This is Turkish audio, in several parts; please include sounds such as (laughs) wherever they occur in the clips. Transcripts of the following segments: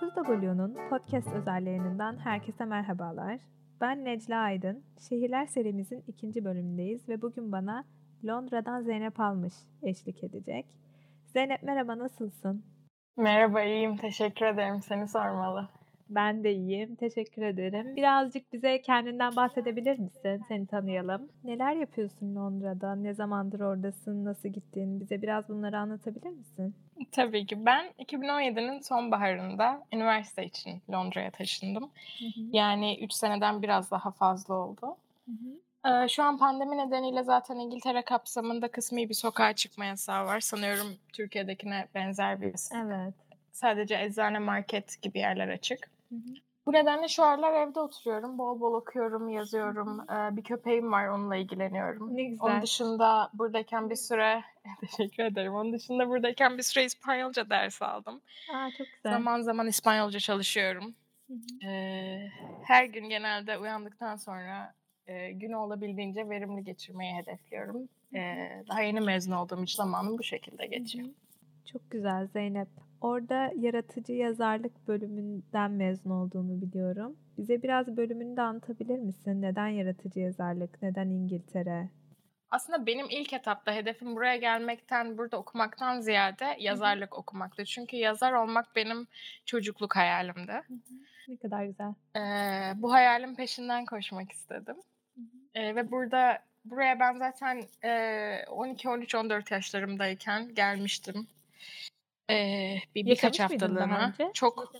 9W'nun podcast özelliğinden herkese merhabalar. Ben Necla Aydın. Şehirler serimizin ikinci bölümündeyiz ve bugün bana Londra'dan Zeynep Almış eşlik edecek. Zeynep merhaba nasılsın? Merhaba iyiyim teşekkür ederim seni sormalı. Ben de iyiyim. Teşekkür ederim. Birazcık bize kendinden bahsedebilir misin? Seni tanıyalım. Neler yapıyorsun Londra'da? Ne zamandır oradasın? Nasıl gittin? Bize biraz bunları anlatabilir misin? Tabii ki. Ben 2017'nin sonbaharında üniversite için Londra'ya taşındım. Hı hı. Yani 3 seneden biraz daha fazla oldu. Hı hı. Ee, şu an pandemi nedeniyle zaten İngiltere kapsamında kısmi bir sokağa çıkma yasağı var. Sanıyorum Türkiye'dekine benzer bir Evet. Sadece eczane, market gibi yerler açık. Bu nedenle şu aralar evde oturuyorum. Bol bol okuyorum, yazıyorum. Ee, bir köpeğim var, onunla ilgileniyorum. Ne güzel. Onun dışında buradayken bir süre... (laughs) Teşekkür ederim. Onun dışında buradayken bir süre İspanyolca ders aldım. Aa, çok güzel. Zaman zaman İspanyolca çalışıyorum. Ee, her gün genelde uyandıktan sonra e, günü olabildiğince verimli geçirmeyi hedefliyorum. Ee, daha yeni mezun olduğum için zamanım bu şekilde geçiyor. Çok güzel Zeynep. Orada yaratıcı yazarlık bölümünden mezun olduğunu biliyorum. Bize biraz bölümünü de anlatabilir misin? Neden yaratıcı yazarlık? Neden İngiltere? Aslında benim ilk etapta hedefim buraya gelmekten, burada okumaktan ziyade yazarlık Hı-hı. okumaktı. Çünkü yazar olmak benim çocukluk hayalimdi. Hı-hı. Ne kadar güzel. Ee, bu hayalin peşinden koşmak istedim. Ee, ve burada buraya ben zaten e, 12, 13, 14 yaşlarımdayken gelmiştim. Ee, bir birkaç haftalığına. Çok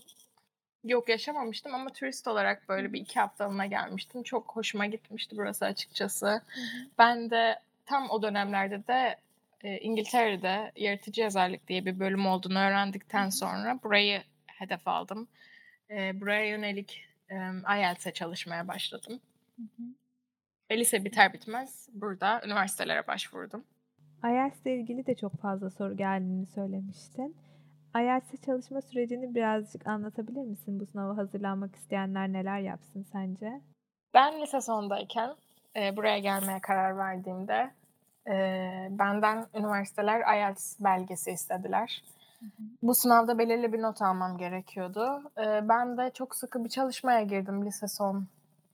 yok yaşamamıştım ama turist olarak böyle bir iki haftalığına gelmiştim. Çok hoşuma gitmişti burası açıkçası. Ben de tam o dönemlerde de e, İngiltere'de yaratıcı yazarlık diye bir bölüm olduğunu öğrendikten sonra burayı hedef aldım. E, buraya yönelik e, IELTS'e çalışmaya başladım. Hı hı. Lise biter bitmez burada üniversitelere başvurdum. IELTS ile ilgili de çok fazla soru geldiğini söylemiştin. IELTS'e çalışma sürecini birazcık anlatabilir misin? Bu sınava hazırlanmak isteyenler neler yapsın sence? Ben lise sondayken e, buraya gelmeye karar verdiğimde e, benden üniversiteler IELTS belgesi istediler. Hı hı. Bu sınavda belirli bir not almam gerekiyordu. E, ben de çok sıkı bir çalışmaya girdim lise son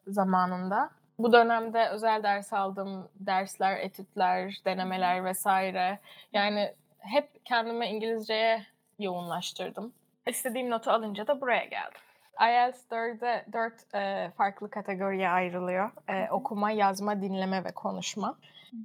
zamanında. Bu dönemde özel ders aldım. Dersler, etütler, denemeler vesaire. Yani hep kendime İngilizceye yoğunlaştırdım. İstediğim notu alınca da buraya geldim. IELTS 4'e 4 e, farklı kategoriye ayrılıyor. E, okuma, yazma, dinleme ve konuşma. Hı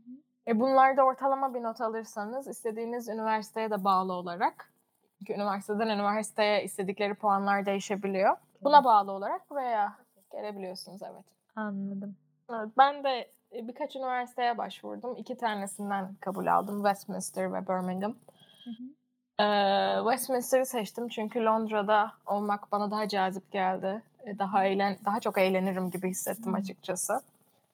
E, bunlarda ortalama bir not alırsanız istediğiniz üniversiteye de bağlı olarak çünkü üniversiteden üniversiteye istedikleri puanlar değişebiliyor. Buna bağlı olarak buraya gelebiliyorsunuz evet. Anladım. Ben de e, birkaç üniversiteye başvurdum. İki tanesinden kabul aldım. Westminster ve Birmingham. Hı hı. Ee, Westminster'ı seçtim çünkü Londra'da olmak bana daha cazip geldi. Daha eğlen, daha çok eğlenirim gibi hissettim açıkçası.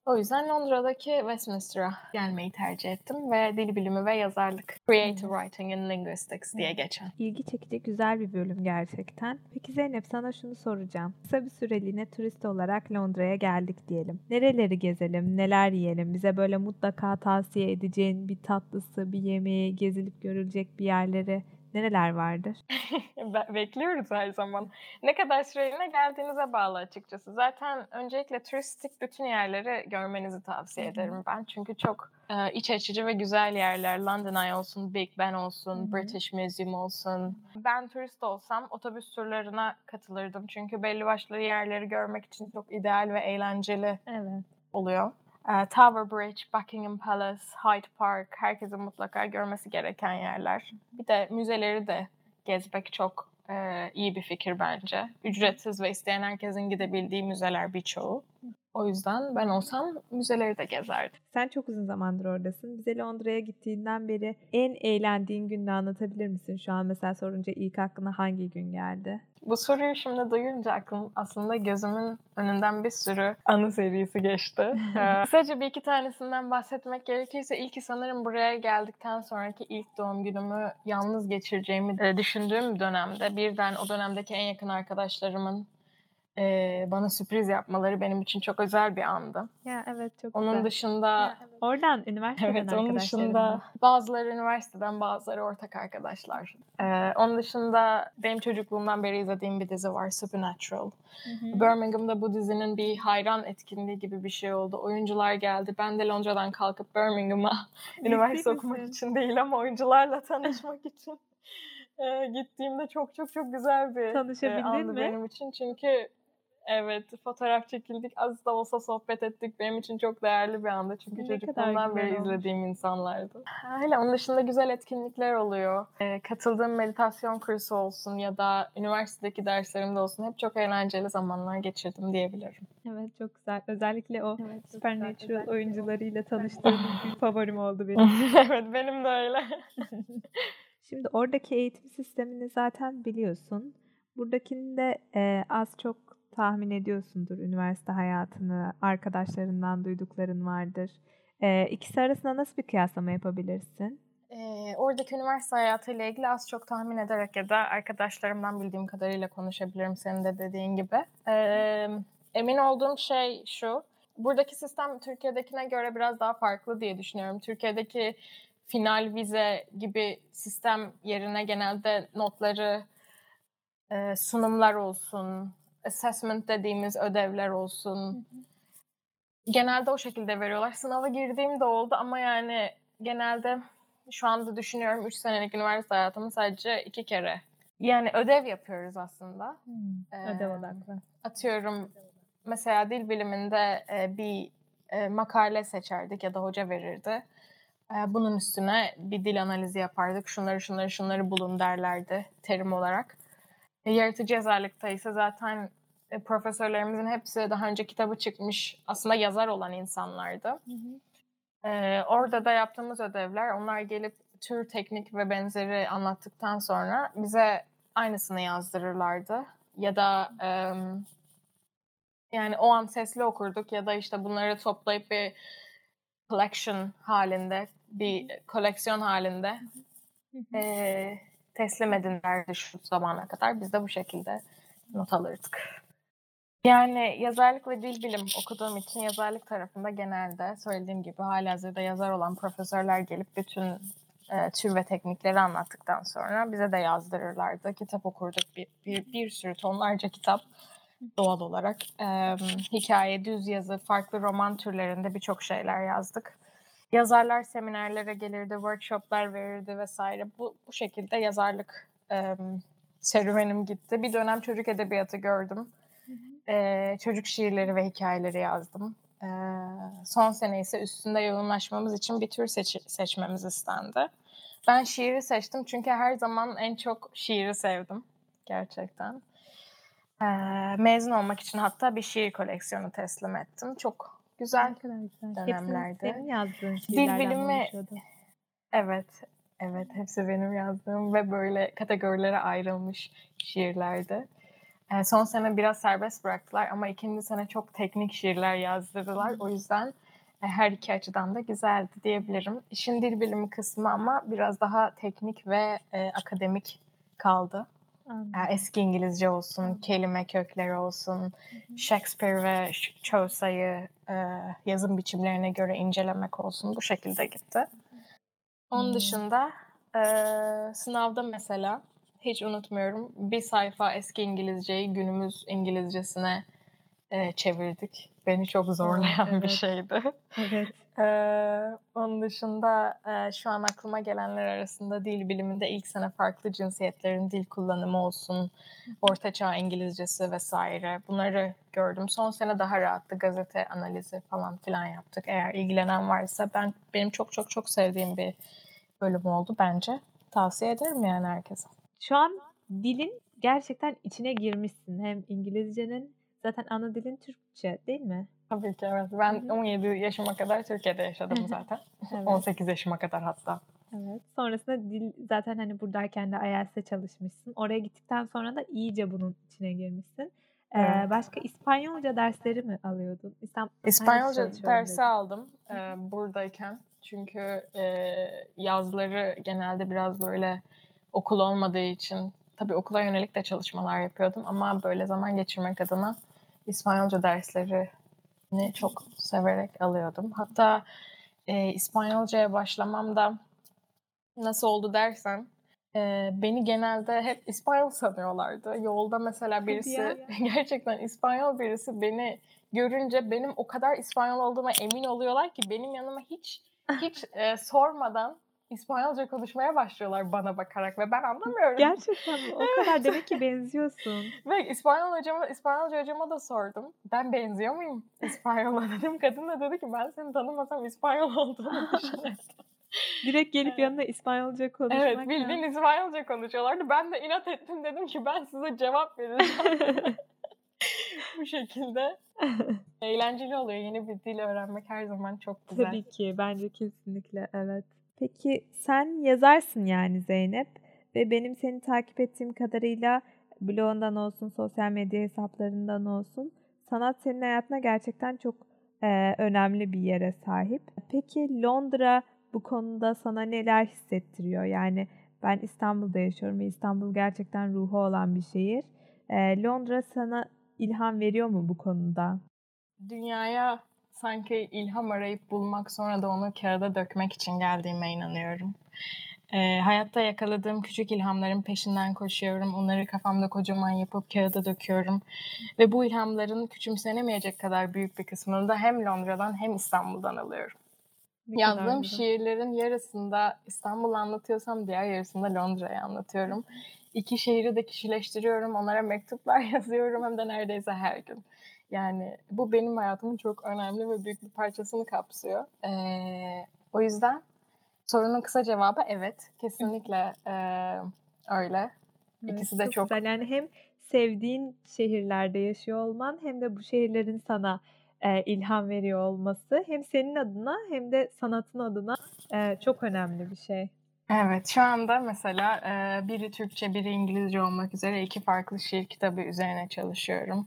O yüzden Londra'daki Westminster'a gelmeyi tercih ettim ve dil bilimi ve yazarlık, Creative Writing and Linguistics diye geçen. İlgi çekici güzel bir bölüm gerçekten. Peki Zeynep sana şunu soracağım. Kısa bir süreliğine turist olarak Londra'ya geldik diyelim. Nereleri gezelim, neler yiyelim? Bize böyle mutlaka tavsiye edeceğin bir tatlısı, bir yemeği, gezilip görülecek bir yerleri Nereler vardır? (laughs) Bekliyoruz her zaman. Ne kadar süreliğine geldiğinize bağlı açıkçası. Zaten öncelikle turistik bütün yerleri görmenizi tavsiye ederim ben. Çünkü çok e, iç açıcı ve güzel yerler. London Eye olsun, Big Ben olsun, Hı-hı. British Museum olsun. Ben turist olsam otobüs turlarına katılırdım. Çünkü belli başlı yerleri görmek için çok ideal ve eğlenceli evet. oluyor. Tower Bridge, Buckingham Palace, Hyde Park herkesin mutlaka görmesi gereken yerler. Bir de müzeleri de gezmek çok e, iyi bir fikir bence. Ücretsiz ve isteyen herkesin gidebildiği müzeler birçoğu. O yüzden ben olsam müzeleri de gezerdim. Sen çok uzun zamandır oradasın. Bize Londra'ya gittiğinden beri en eğlendiğin gününü anlatabilir misin? Şu an mesela sorunca ilk aklına hangi gün geldi? Bu soruyu şimdi duyunca aklım aslında gözümün önünden bir sürü anı serisi geçti. (laughs) ee, kısaca bir iki tanesinden bahsetmek gerekirse ilki sanırım buraya geldikten sonraki ilk doğum günümü yalnız geçireceğimi düşündüğüm dönemde birden o dönemdeki en yakın arkadaşlarımın eee, bana sürpriz yapmaları benim için çok özel bir andı. Ya, evet, çok Onun güzel. dışında Oradan, üniversiteden Evet, onun dışında bazıları üniversiteden, bazıları ortak arkadaşlar. Eee, onun dışında benim çocukluğumdan beri izlediğim bir dizi var, Supernatural. Hı hı. Birmingham'da bu dizinin bir hayran etkinliği gibi bir şey oldu. Oyuncular geldi. Ben de Londra'dan kalkıp Birmingham'a üniversite okumak için değil ama oyuncularla tanışmak (laughs) için eee, gittiğimde çok çok çok güzel bir Tanışabildin andı mi? benim için. Çünkü evet fotoğraf çekildik, az da olsa sohbet ettik. Benim için çok değerli bir andı. Çünkü Ne çocukluğumdan beri olmuş. izlediğim insanlardı. Öyle. Onun dışında güzel etkinlikler oluyor. Eee, katıldığım meditasyon kursu olsun ya da üniversitedeki derslerimde olsun hep çok eğlenceli zamanlar geçirdim diyebilirim. Evet, çok güzel. Özellikle o Evet, güzel. Supernatural oyuncularıyla tanıştığım bir favorim oldu benim. (laughs) evet, benim de öyle. (laughs) Şimdi oradaki eğitim sistemini zaten biliyorsun. Buradakini de eee, az çok tahmin ediyorsundur üniversite hayatını, arkadaşlarından duydukların vardır. Eee, ikisi arasında nasıl bir kıyaslama yapabilirsin? Eee, oradaki üniversite hayatıyla ilgili az çok tahmin ederek ya da arkadaşlarımdan bildiğim kadarıyla konuşabilirim senin de dediğin gibi. Eee, emin olduğum şey şu, buradaki sistem Türkiye'dekine göre biraz daha farklı diye düşünüyorum. Türkiye'deki final vize gibi sistem yerine genelde notları, eee, sunumlar olsun, assessment dediğimiz ödevler olsun, genelde o şekilde veriyorlar. Sınava girdiğim de oldu ama yani genelde şu anda düşünüyorum 3 senelik üniversite hayatımı sadece 2 kere. Yani ödev yapıyoruz aslında. Ödev Eee, odaklı. atıyorum mesela dil biliminde eee, bir eee, makale seçerdik ya da hoca verirdi. Eee, bunun üstüne bir dil analizi yapardık. Şunları şunları şunları bulun derlerdi terim olarak. E, yaratıcı yazarlıkta ise zaten e, profesörlerimizin hepsi daha önce kitabı çıkmış aslında yazar olan insanlardı. Eee, orada da yaptığımız ödevler onlar gelip tür, teknik ve benzeri anlattıktan sonra bize aynısını yazdırırlardı. Ya da yani o an sesli okurduk ya da işte bunları toplayıp bir collection halinde, bir koleksiyon halinde eee, teslim edin derdi şu zamana kadar. Biz de bu şekilde not alırdık. Yani yazarlık ve dil bilim okuduğum için yazarlık tarafında genelde söylediğim gibi halihazırda yazar olan profesörler gelip bütün e, tür ve teknikleri anlattıktan sonra bize de yazdırırlardı. Kitap okurduk bir, bir, bir sürü tonlarca kitap doğal olarak. E, hikaye, düz yazı, farklı roman türlerinde birçok şeyler yazdık. Yazarlar seminerlere gelirdi, workshoplar verirdi vesaire. Bu, bu şekilde yazarlık e, serüvenim gitti. Bir dönem çocuk edebiyatı gördüm. Ee, çocuk şiirleri ve hikayeleri yazdım. Ee, son sene ise üstünde yoğunlaşmamız için bir tür seç- seçmemiz istendi. Ben şiiri seçtim çünkü her zaman en çok şiiri sevdim gerçekten. Ee, mezun olmak için hatta bir şiir koleksiyonu teslim ettim. Çok güzel. Güzel. dönemlerde. Hepsini senin yazdığın Dil şiirlerden mi bilimi? Evet, evet hepsi benim yazdığım ve böyle kategorilere ayrılmış şiirlerdi. Ee, son sene biraz serbest bıraktılar ama ikinci sene çok teknik şiirler yazdırdılar. O yüzden e, her iki açıdan da güzeldi diyebilirim. İşin dil bilimi kısmı ama biraz daha teknik ve e, akademik kaldı. Anladım. E, eski İngilizce olsun, kelime kökleri olsun, Shakespeare ve Chaucer'ı e, yazım biçimlerine göre incelemek olsun. Bu şekilde gitti. Onun dışında e, sınavda mesela hiç unutmuyorum bir sayfa eski İngilizceyi günümüz İngilizcesine e, çevirdik. Beni çok zorlayan bir evet. şeydi. Evet. Ee, (laughs) onun dışında e, şu an aklıma gelenler arasında dil biliminde ilk sene farklı cinsiyetlerin dil kullanımı olsun, ortaçağ İngilizcesi vesaire bunları gördüm. Son sene daha rahattı gazete analizi falan filan yaptık. Eğer ilgilenen varsa ben benim çok çok çok sevdiğim bir bölüm oldu bence. Tavsiye ederim yani herkese. Şu an dilin gerçekten içine girmişsin. Hem İngilizcenin zaten ana dilin Türkçe değil mi? Tabii ki evet. Ben Hı hı. 17 yaşıma kadar Türkiye'de yaşadım (laughs) zaten. Evet. 18 yaşıma kadar hatta. Evet. Sonrasında dil zaten hani buradayken de IELTS'e çalışmışsın. Oraya gittikten sonra da iyice bunun içine girmişsin. Ee, Evet. başka İspanyolca dersleri mi alıyordun? İstanbul, İspanyolca dersi aldım e, buradayken. Çünkü e, yazları genelde biraz böyle okul olmadığı için tabii okula yönelik de çalışmalar yapıyordum ama böyle zaman geçirmek adına İspanyolca derslerini çok severek alıyordum. Hatta e, İspanyolcaya başlamamda nasıl oldu dersen e, beni genelde hep İspanyol sanıyorlardı. Yolda mesela birisi (laughs) gerçekten İspanyol birisi beni görünce benim o kadar İspanyol olduğuma emin oluyorlar ki benim yanıma hiç hiç e, sormadan İspanyolca konuşmaya başlıyorlar bana bakarak ve ben anlamıyorum. Gerçekten mi? O kadar demek ki (laughs) benziyorsun. Ve İspanyol hocama, İspanyolca hocama da sordum. Ben benziyor muyum İspanyol'a (laughs) dedim. Kadın da dedi ki ben seni tanımasam İspanyol olduğunu (laughs) düşünüyorum. Direkt gelip evet. yanına İspanyolca konuşmak. Evet bildiğin ya. İspanyolca konuşuyorlardı. Ben de inat ettim dedim ki ben size cevap vereceğim. Bu şekilde. Eğlenceli oluyor. Yeni bir dil öğrenmek her zaman çok güzel. Tabii ki. Bence kesinlikle evet. Peki sen yazarsın yani Zeynep ve benim seni takip ettiğim kadarıyla blogundan olsun, sosyal medya hesaplarından olsun sanat senin hayatına gerçekten çok e, önemli bir yere sahip. Peki Londra bu konuda sana neler hissettiriyor? Yani ben İstanbul'da yaşıyorum ve İstanbul gerçekten ruhu olan bir şehir. E, Londra sana ilham veriyor mu bu konuda? Dünyaya sanki ilham arayıp bulmak sonra da onu kağıda dökmek için geldiğime inanıyorum. E, hayatta yakaladığım küçük ilhamların peşinden koşuyorum. Onları kafamda kocaman yapıp kağıda döküyorum. Ve bu ilhamların küçümsenemeyecek kadar büyük bir kısmını da hem Londra'dan hem İstanbul'dan alıyorum. Ne Yazdığım şiirlerin yarısında İstanbul'u anlatıyorsam diğer yarısında Londra'yı anlatıyorum. İki şehri de kişileştiriyorum. Onlara mektuplar (laughs) yazıyorum hem de neredeyse her gün. Yani bu benim hayatımın çok önemli ve büyük bir parçasını kapsıyor. Ee, o yüzden sorunun kısa cevabı evet. Kesinlikle e, öyle. İkisi evet, de çok... Güzel. Yani hem sevdiğin şehirlerde yaşıyor olman hem de bu şehirlerin sana e, ilham veriyor olması hem senin adına hem de sanatın adına e, çok önemli bir şey. Evet, şu anda mesela e, biri Türkçe, biri İngilizce olmak üzere iki farklı şiir kitabı üzerine çalışıyorum.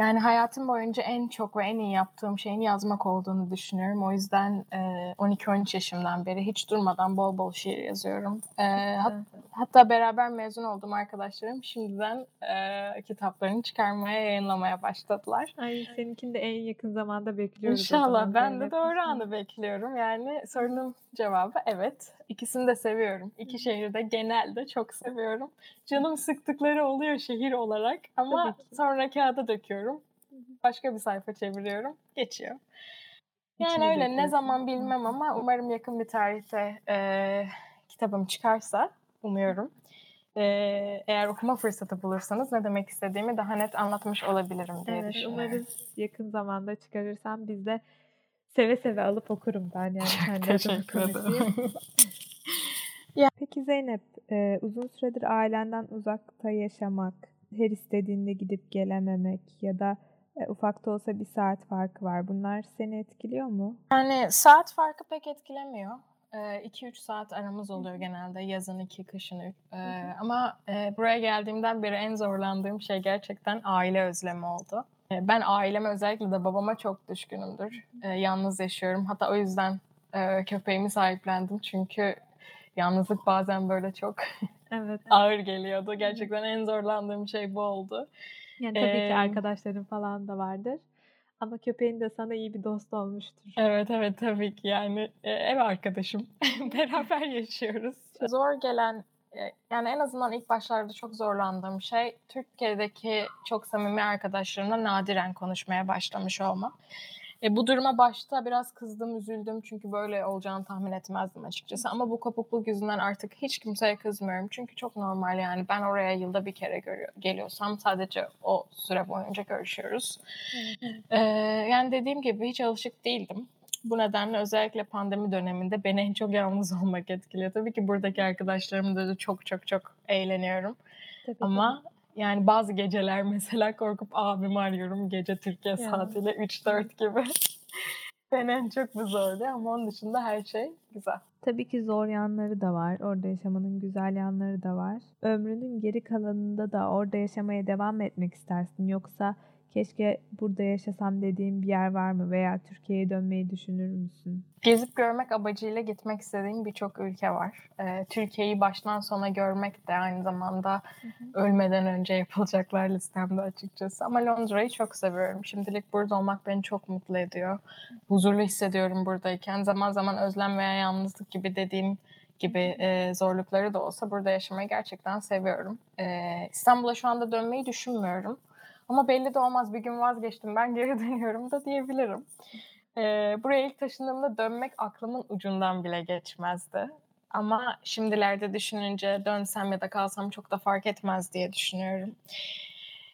Yani hayatım boyunca en çok ve en iyi yaptığım şeyin yazmak olduğunu düşünüyorum. O yüzden e, 12-13 yaşımdan beri hiç durmadan bol bol şiir yazıyorum. Hat, hatta beraber mezun olduğum arkadaşlarım şimdiden kitaplarını çıkarmaya, yayınlamaya başladılar. Ay seninkini de en yakın zamanda bekliyoruz. İnşallah. Ben de doğru anı bekliyorum. Yani sorunun cevabı evet. İkisini de seviyorum. İki şehri de genelde çok seviyorum. Canım sıktıkları oluyor şehir olarak ama sonra kağıda döküyorum. Başka bir sayfa çeviriyorum. Geçiyor. Yani İçine öyle ne zaman bilmem ama umarım yakın bir tarihte e, kitabım çıkarsa umuyorum. E, eğer okuma fırsatı bulursanız ne demek istediğimi daha net anlatmış olabilirim diye evet, düşünüyorum. Umarız yakın zamanda çıkarırsam biz de seve seve alıp okurum ben yani. Kendi Teşekkür ederim. (laughs) Peki Zeynep, e, uzun süredir ailenden uzakta yaşamak, her istediğinde gidip gelememek ya da e, ufak da olsa bir saat farkı var. Bunlar seni etkiliyor mu? Yani saat farkı pek etkilemiyor. 2-3 saat aramız oluyor genelde yazın 2 kışın 3. Ama buraya geldiğimden beri en zorlandığım şey gerçekten aile özlemi oldu. Ben aileme özellikle de babama çok düşkünümdür. Yalnız yaşıyorum. Hatta o yüzden köpeğimi sahiplendim. Çünkü yalnızlık bazen böyle çok (laughs) evet. ağır geliyordu. Gerçekten en zorlandığım şey bu oldu. Yani tabii ee, ki arkadaşların falan da vardır. Ama köpeğin de sana iyi bir dost olmuştur. Evet evet tabii ki yani e, ev arkadaşım. (laughs) Beraber yaşıyoruz. Zor gelen e, yani en azından ilk başlarda çok zorlandığım şey Türkiye'deki çok samimi arkadaşlarımla nadiren konuşmaya başlamış olma. E, bu duruma başta biraz kızdım, üzüldüm çünkü böyle olacağını tahmin etmezdim açıkçası. Ama bu kopukluk yüzünden artık hiç kimseye kızmıyorum. Çünkü çok normal yani ben oraya yılda bir kere görüyor, geliyorsam sadece o süre boyunca görüşüyoruz. E, yani dediğim gibi hiç alışık değildim. Bu nedenle özellikle pandemi döneminde beni en çok yalnız (laughs) olmak etkiliyor. Tabii ki buradaki arkadaşlarımla da çok çok çok eğleniyorum. Tabii, Ama tabii yani bazı geceler (laughs) mesela korkup abimi arıyorum gece Türkiye yani. saatiyle 3-4 gibi. (laughs) Beni en çok bu zorluyor ama onun dışında her şey güzel. Tabii ki zor yanları da var. Orada yaşamanın güzel yanları da var. Ömrünün geri kalanında da orada yaşamaya devam etmek istersin. Yoksa keşke burada yaşasam dediğin bir yer var mı veya Türkiye'ye dönmeyi düşünür müsün? Gezip görmek amacıyla gitmek istediğim birçok ülke var. Ee, Türkiye'yi baştan sona görmek de aynı zamanda ölmeden önce yapılacaklar listemde açıkçası. Ama Londra'yı çok seviyorum. Şimdilik burada olmak beni çok mutlu ediyor. Huzurlu hissediyorum buradayken. Zaman zaman özlem veya yalnızlık gibi dediğim gibi e, zorlukları da olsa burada yaşamayı gerçekten seviyorum. E, İstanbul'a şu anda dönmeyi düşünmüyorum. Ama belli de olmaz bir gün vazgeçtim ben geri (laughs) dönüyorum da diyebilirim. E, buraya ilk taşındığımda dönmek aklımın ucundan bile geçmezdi. Ama şimdilerde düşününce dönsem ya da kalsam çok da fark etmez diye düşünüyorum.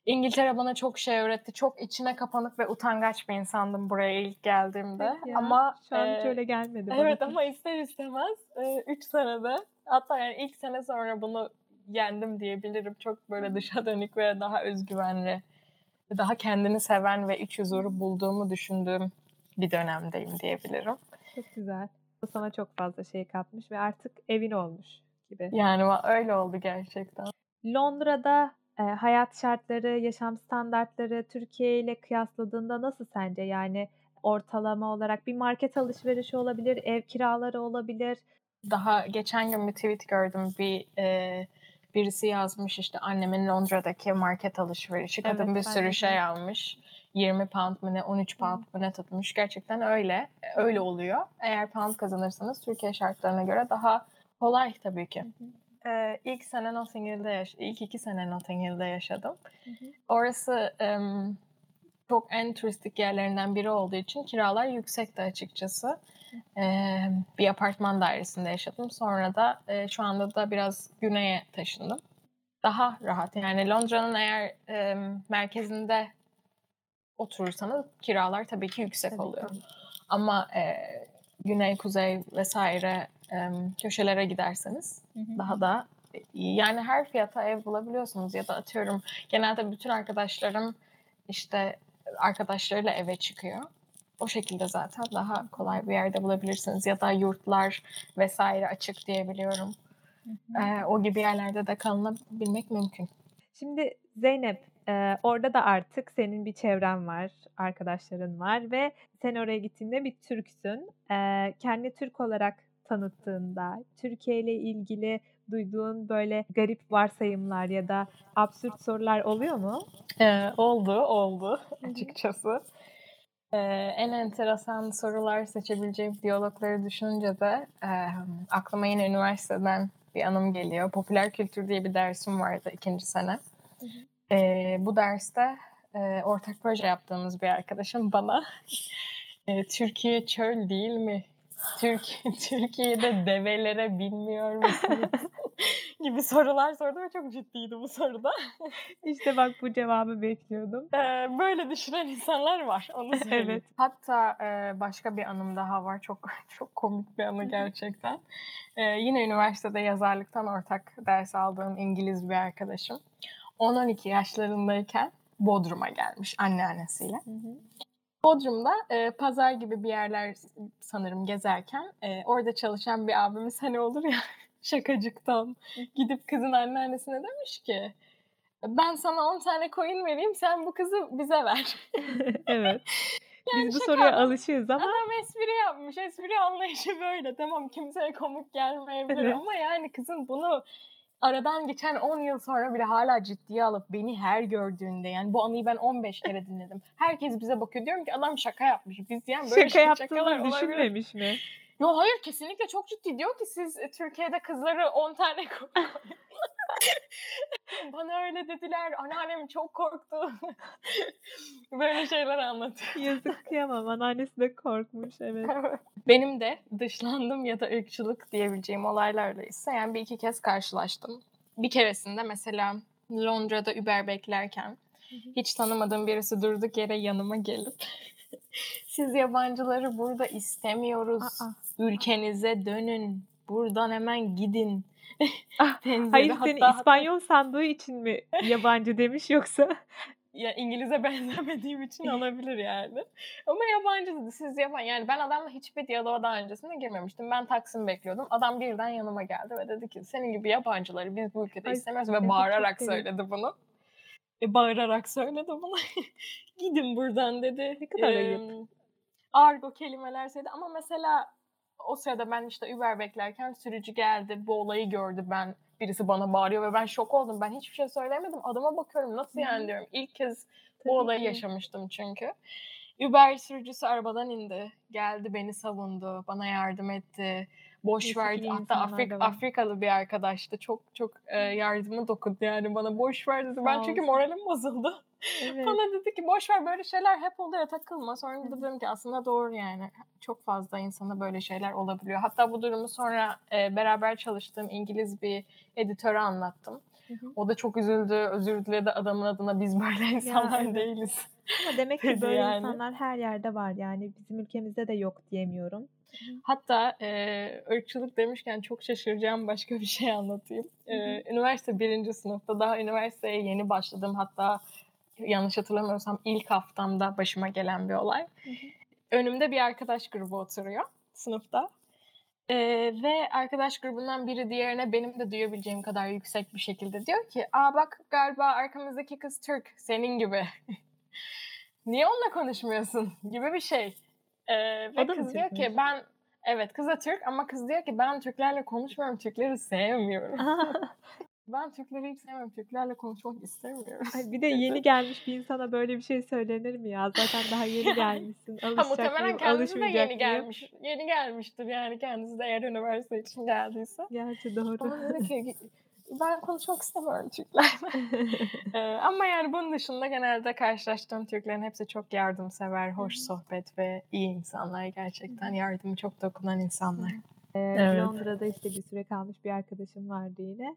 İngiltere bana çok şey öğretti. Çok içine kapanık ve utangaç bir insandım buraya ilk geldiğimde. Ya, ama şu an e, hiç öyle gelmedi bana. Evet ama ister istemez 3 senede hatta yani ilk sene sonra bunu yendim diyebilirim. Çok böyle dışa dönük ve daha özgüvenli, daha kendini seven ve iç huzuru bulduğumu düşündüğüm bir dönemdeyim diyebilirim. Çok güzel. Bu sana çok fazla şey katmış ve artık evin olmuş gibi. Yani öyle oldu gerçekten. Londra'da e, hayat şartları, yaşam standartları Türkiye ile kıyasladığında nasıl sence? Yani ortalama olarak bir market alışverişi olabilir, ev kiraları olabilir. Daha geçen gün bir tweet gördüm. Bir e, birisi yazmış işte annemin Londra'daki market alışverişi. Kadın Evet, bir sürü de şey almış. 20 pound mı ne 13 pound mı ne tutmuş. Gerçekten öyle. Öyle oluyor. Eğer pound kazanırsanız Türkiye şartlarına göre daha kolay tabii ki. Ee, ilk sene Notting Hill'de yaş ilk iki sene Notting Hill'de yaşadım. Orası em, çok en turistik yerlerinden biri olduğu için kiralar yüksekti açıkçası. Ee, bir apartman dairesinde yaşadım. Sonra da e, şu anda da biraz güneye taşındım. Daha rahat. Yani Londra'nın eğer e, merkezinde oturursanız kiralar tabii ki yüksek Tabii, oluyor. tabii. Ama e, güney, kuzey vesaire e, köşelere giderseniz daha da iyi. Yani her fiyata ev bulabiliyorsunuz ya da atıyorum genelde bütün arkadaşlarım işte arkadaşlarıyla eve çıkıyor. O şekilde zaten daha kolay bir yerde bulabilirsiniz ya da yurtlar vesaire açık diyebiliyorum. Ee, o gibi yerlerde de kalınabilmek mümkün. Şimdi Zeynep, e, orada da artık senin bir çevren var, arkadaşların var ve sen oraya gittiğinde bir Türksün. E, kendi Türk olarak tanıttığında, Türkiye ile ilgili duyduğun böyle garip varsayımlar ya da absürt sorular oluyor mu? Ee, oldu, oldu açıkçası. Ee, en enteresan sorular seçebileceğim diyalogları düşününce de e, aklıma yine üniversiteden bir anım geliyor. Popüler kültür diye bir dersim vardı ikinci sene. Ee, bu derste e, ortak proje yaptığımız bir arkadaşım bana (laughs) e, Türkiye çöl değil mi? Türk (laughs) Türkiye'de develere binmiyor musunuz? (laughs) (laughs) gibi sorular sordu ve çok ciddiydi bu soruda. (laughs) İşte bak bu cevabı bekliyordum. Ee, böyle düşünen insanlar var. Onu (laughs) söyleyeyim. Evet. Hatta e, başka bir anım daha var. Çok çok komik bir anı gerçekten. Ee, yine üniversitede yazarlıktan ortak ders aldığım İngiliz bir arkadaşım. 10-12 yaşlarındayken Bodrum'a gelmiş anneannesiyle. Bodrum'da e, pazar gibi bir yerler sanırım gezerken e, orada çalışan bir abimiz hani olur ya şakacıktan gidip kızın anneannesine demiş ki ben sana 10 tane coin vereyim sen bu kızı bize ver. (laughs) evet. Yani Biz bu şaka soruya adam- alışığız ama Adam espri yapmış. Espri anlayışı böyle. Tamam kimseye komik gelmeyebilir Evet. ama yani kızın bunu aradan geçen 10 yıl sonra bile hala ciddiye alıp beni her gördüğünde yani bu anıyı ben 15 kere dinledim. Herkes bize bakıyor. Diyorum ki adam şaka yapmış. Biz yani böyle şaka şakalar yaptığını düşünmemiş mi? Yo hayır kesinlikle çok ciddi. Diyor ki siz e, Türkiye'de kızları 10 tane. (laughs) Bana öyle dediler. Anneannem çok korktu. (laughs) Böyle şeyler anlatıyor. Yazık kıyamam. Anneannesi de korkmuş evet. Benim de dışlandım ya da ırkçılık diyebileceğim olaylarla ise yani bir iki kez karşılaştım. Bir keresinde mesela Londra'da Uber beklerken hiç tanımadığım birisi durduk yere yanıma gelip siz yabancıları burada istemiyoruz. Aa. Ülkenize dönün. Buradan hemen gidin. (laughs) Ah. Hayır Hatta- seni hatta- İspanyol sandığı için mi yabancı demiş yoksa? (laughs) ya İngiliz'e benzemediğim için olabilir yani. Ama yabancı dedi. Siz yapan yani ben adamla hiçbir diyaloğa daha öncesinde girmemiştim. Ben Taksim bekliyordum. Adam birden yanıma geldi ve dedi ki senin gibi yabancıları biz bu ülkede Ay, istemiyoruz ve bağırarak söyledi bunu. E, bağırarak söyledi bunu. (laughs) Gidin buradan dedi. Ne kadar ayıp. Emm, argo kelimeler söyledi ama mesela o sırada ben işte Uber beklerken sürücü geldi. Bu olayı gördü. Ben birisi bana bağırıyor ve ben şok oldum. Ben hiçbir şey söylemedim. Adama bakıyorum. Nasıl yani diyorum. İlk kez Tabii bu olayı ki. yaşamıştım çünkü. Uber sürücüsü arabadan indi. Geldi beni savundu. Bana yardım etti. Boş iyi Hatta Afrik. Afrikalı bir arkadaştı. Çok çok e, yardımı dokundu yani bana. Boş ver dedi. Ben çünkü moralim bozuldu. Evet. Bana dedi ki boş ver böyle şeyler hep oluyor takılma. Sonra da dedim ki aslında doğru yani. Çok fazla insana böyle şeyler olabiliyor. Hatta bu durumu sonra e, beraber çalıştığım İngiliz bir editöre anlattım. Hı hı. O da çok üzüldü, özür diledi adamın adına biz böyle insanlar evet. değiliz. Ama demek ki (laughs) böyle yani. insanlar her yerde var yani bizim ülkemizde de yok diyemiyorum. Hatta e, ırkçılık demişken çok şaşıracağım başka bir şey anlatayım. E, üniversite birinci sınıfta daha üniversiteye yeni başladım. Hatta yanlış hatırlamıyorsam ilk haftamda başıma gelen bir olay. Önümde bir arkadaş grubu oturuyor sınıfta. E, ve arkadaş grubundan biri diğerine benim de duyabileceğim kadar yüksek bir şekilde diyor ki Aa bak galiba arkamızdaki kız Türk senin gibi. (laughs) Niye onunla konuşmuyorsun (laughs) gibi bir şey. E, ve kız diyor ki ben Evet kız da Türk ama kız diyor ki ben Türklerle konuşmuyorum, Türkleri sevmiyorum. (laughs) ben Türkleri hiç sevmiyorum, Türklerle konuşmak istemiyorum. Ay bir de yeni gelmiş bir insana böyle bir şey söylenir mi ya? Zaten daha yeni (laughs) gelmişsin. ha muhtemelen mıyım, kendisi de yeni gelmiş. Yeni gelmiştir yani kendisi de eğer üniversite için geldiyse. Gerçi doğru. Bana dedi ki (laughs) ben konuşmak istemiyorum Türklerle. (laughs) Ee, ama yani bunun dışında genelde karşılaştığım Türklerin hepsi çok yardımsever, hoş sohbet ve iyi insanlar gerçekten. Yardımı çok dokunan insanlar. Ee, Evet. Londra'da işte bir süre kalmış bir arkadaşım vardı yine.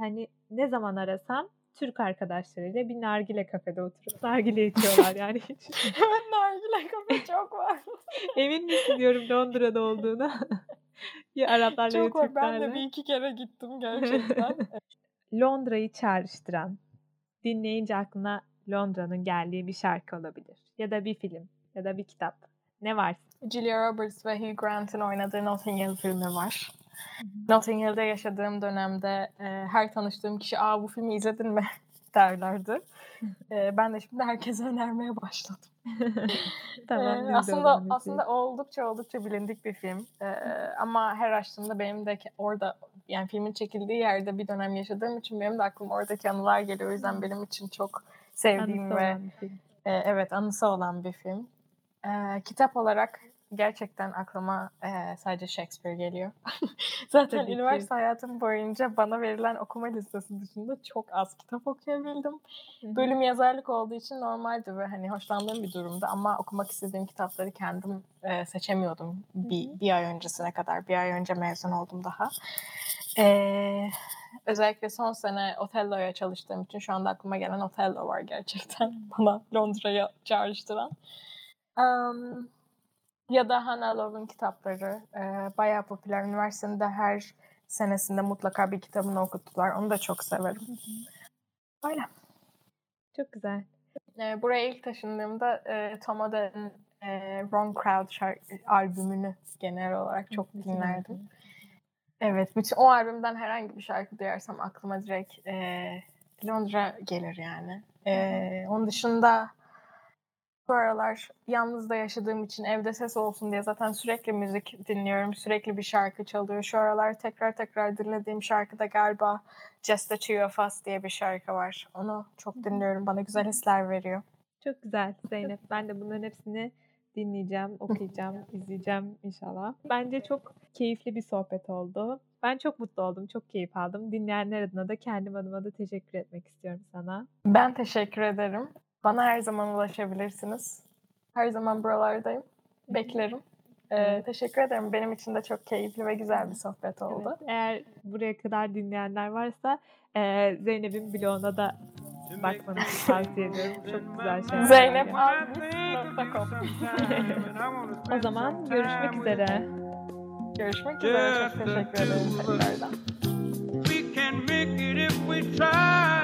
Hani ne zaman arasam Türk arkadaşlarıyla bir nargile kafede oturup nargile içiyorlar yani. (laughs) Evet nargile kafe çok var. (laughs) Emin misin diyorum Londra'da olduğuna. (laughs) ya Araplarla ya Çok var. Ben de Türklerle. bir iki kere gittim gerçekten. Londra'yı çağrıştıran, dinleyince aklına Londra'nın geldiği bir şarkı olabilir. Ya da bir film ya da bir kitap. Ne var? Julia Roberts ve Hugh Grant'ın oynadığı Notting Hill filmi var. Notting Hill'de yaşadığım dönemde e, her tanıştığım kişi aa bu filmi izledin mi (laughs) derlerdi. E, ben de şimdi herkese önermeye başladım. (laughs) tamam. O aslında aslında oldukça oldukça bilindik bir film. Ee, ama her açtığımda benim de orada yani filmin çekildiği yerde bir dönem yaşadığım için benim de aklıma oradaki anılar geliyor. O yüzden benim için çok sevdiğim Anısı ve e, evet anısı olan bir film. Ee, kitap olarak gerçekten aklıma e, sadece Shakespeare geliyor. (laughs) Zaten Tabii ki. üniversite hayatım boyunca bana verilen okuma listesi dışında çok az kitap okuyabildim. Hı hı. Bölüm yazarlık olduğu için normaldi ve hani hoşlandığım bir durumda ama okumak istediğim kitapları kendim e, seçemiyordum bir, bir ay öncesine kadar. Bir ay önce mezun oldum daha. E, özellikle son sene Othello'ya çalıştığım için şu anda aklıma gelen Othello var gerçekten. (laughs) Bana Londra'ya çağrıştıran. Um, ya da Hannah Love'ın kitapları e, bayağı popüler. Üniversitede her senesinde mutlaka bir kitabını okuttular. Onu da çok severim. Öyle. Çok güzel. E, buraya ilk taşındığımda e, Tom Oden'in e, Wrong Crowd şarkı, albümünü genel olarak çok dinlerdim. Evet, bütün o albümden herhangi bir şarkı duyarsam aklıma direkt e, Londra gelir yani. E, onun dışında bu aralar yalnız da yaşadığım için evde ses olsun diye zaten sürekli müzik dinliyorum. Sürekli bir şarkı çalıyor. Şu aralar tekrar tekrar dinlediğim şarkı da galiba Just the Two of Us diye bir şarkı var. Onu çok dinliyorum. Bana güzel hisler veriyor. Çok güzel Zeynep. Ben de bunların hepsini dinleyeceğim, okuyacağım, (laughs) izleyeceğim inşallah. Bence çok keyifli bir sohbet oldu. Ben çok mutlu oldum, çok keyif aldım. Dinleyenler adına da kendim adıma da teşekkür etmek istiyorum sana. Ben teşekkür ederim. Bana her zaman ulaşabilirsiniz. Her zaman buralardayım. Beklerim. Ee, teşekkür ederim. Benim için de çok keyifli ve güzel bir sohbet oldu. Evet, eğer buraya kadar dinleyenler varsa eee, Zeynep'in bloguna da bakmanızı tavsiye ediyorum. Çok güzel şeyler. Zeynep (laughs) O zaman görüşmek üzere. Görüşmek üzere. Çok teşekkür ederim tekrardan. We can make it if we try.